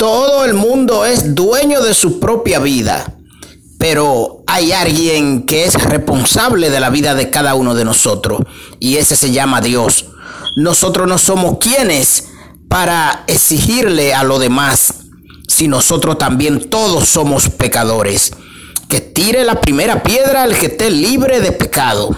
Todo el mundo es dueño de su propia vida, pero hay alguien que es responsable de la vida de cada uno de nosotros y ese se llama Dios. Nosotros no somos quienes para exigirle a lo demás si nosotros también todos somos pecadores. Que tire la primera piedra el que esté libre de pecado.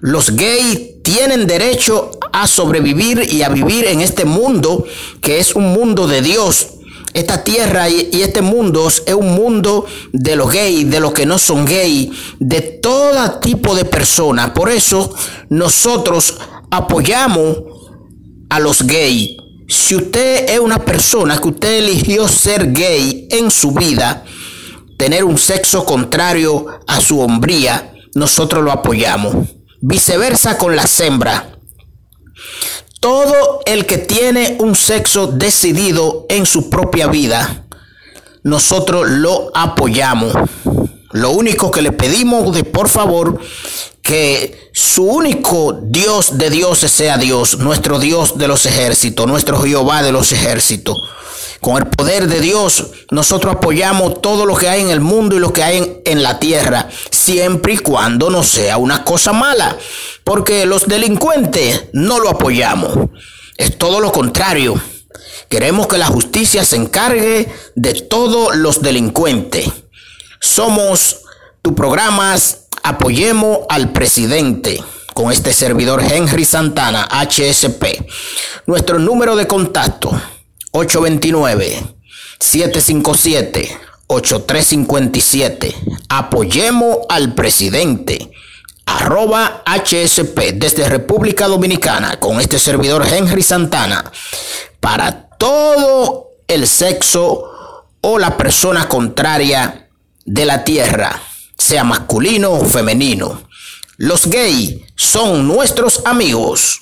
Los gays tienen derecho a sobrevivir y a vivir en este mundo que es un mundo de Dios esta tierra y, este mundo es un mundo de los gays, de los que no son gays, de todo tipo de personas. Por eso nosotros apoyamos a los gays. Si usted es una persona que usted eligió ser gay en su vida, tener un sexo contrario a su hombría, nosotros lo apoyamos. Viceversa con la hembras. Todo el que tiene un sexo decidido en su propia vida, nosotros lo apoyamos. Lo único que le pedimos de por favor que su único Dios de dioses sea Dios, nuestro Dios de los ejércitos, nuestro Jehová de los ejércitos. Con el poder de Dios, nosotros apoyamos todo lo que hay en el mundo y lo que hay en, la tierra, siempre y cuando no sea una cosa mala, porque los delincuentes no lo apoyamos. Es todo lo contrario. Queremos que la justicia se encargue de todos los delincuentes. Somos tu programas Apoyemos al presidente con este servidor Henry Santana, HSP. Nuestro número de contacto 829-757-8357. Apoyemos al presidente. Arroba HSP desde República Dominicana con este servidor Henry Santana para todo el sexo o la persona contraria de la tierra, sea masculino o femenino. Los gays son nuestros amigos.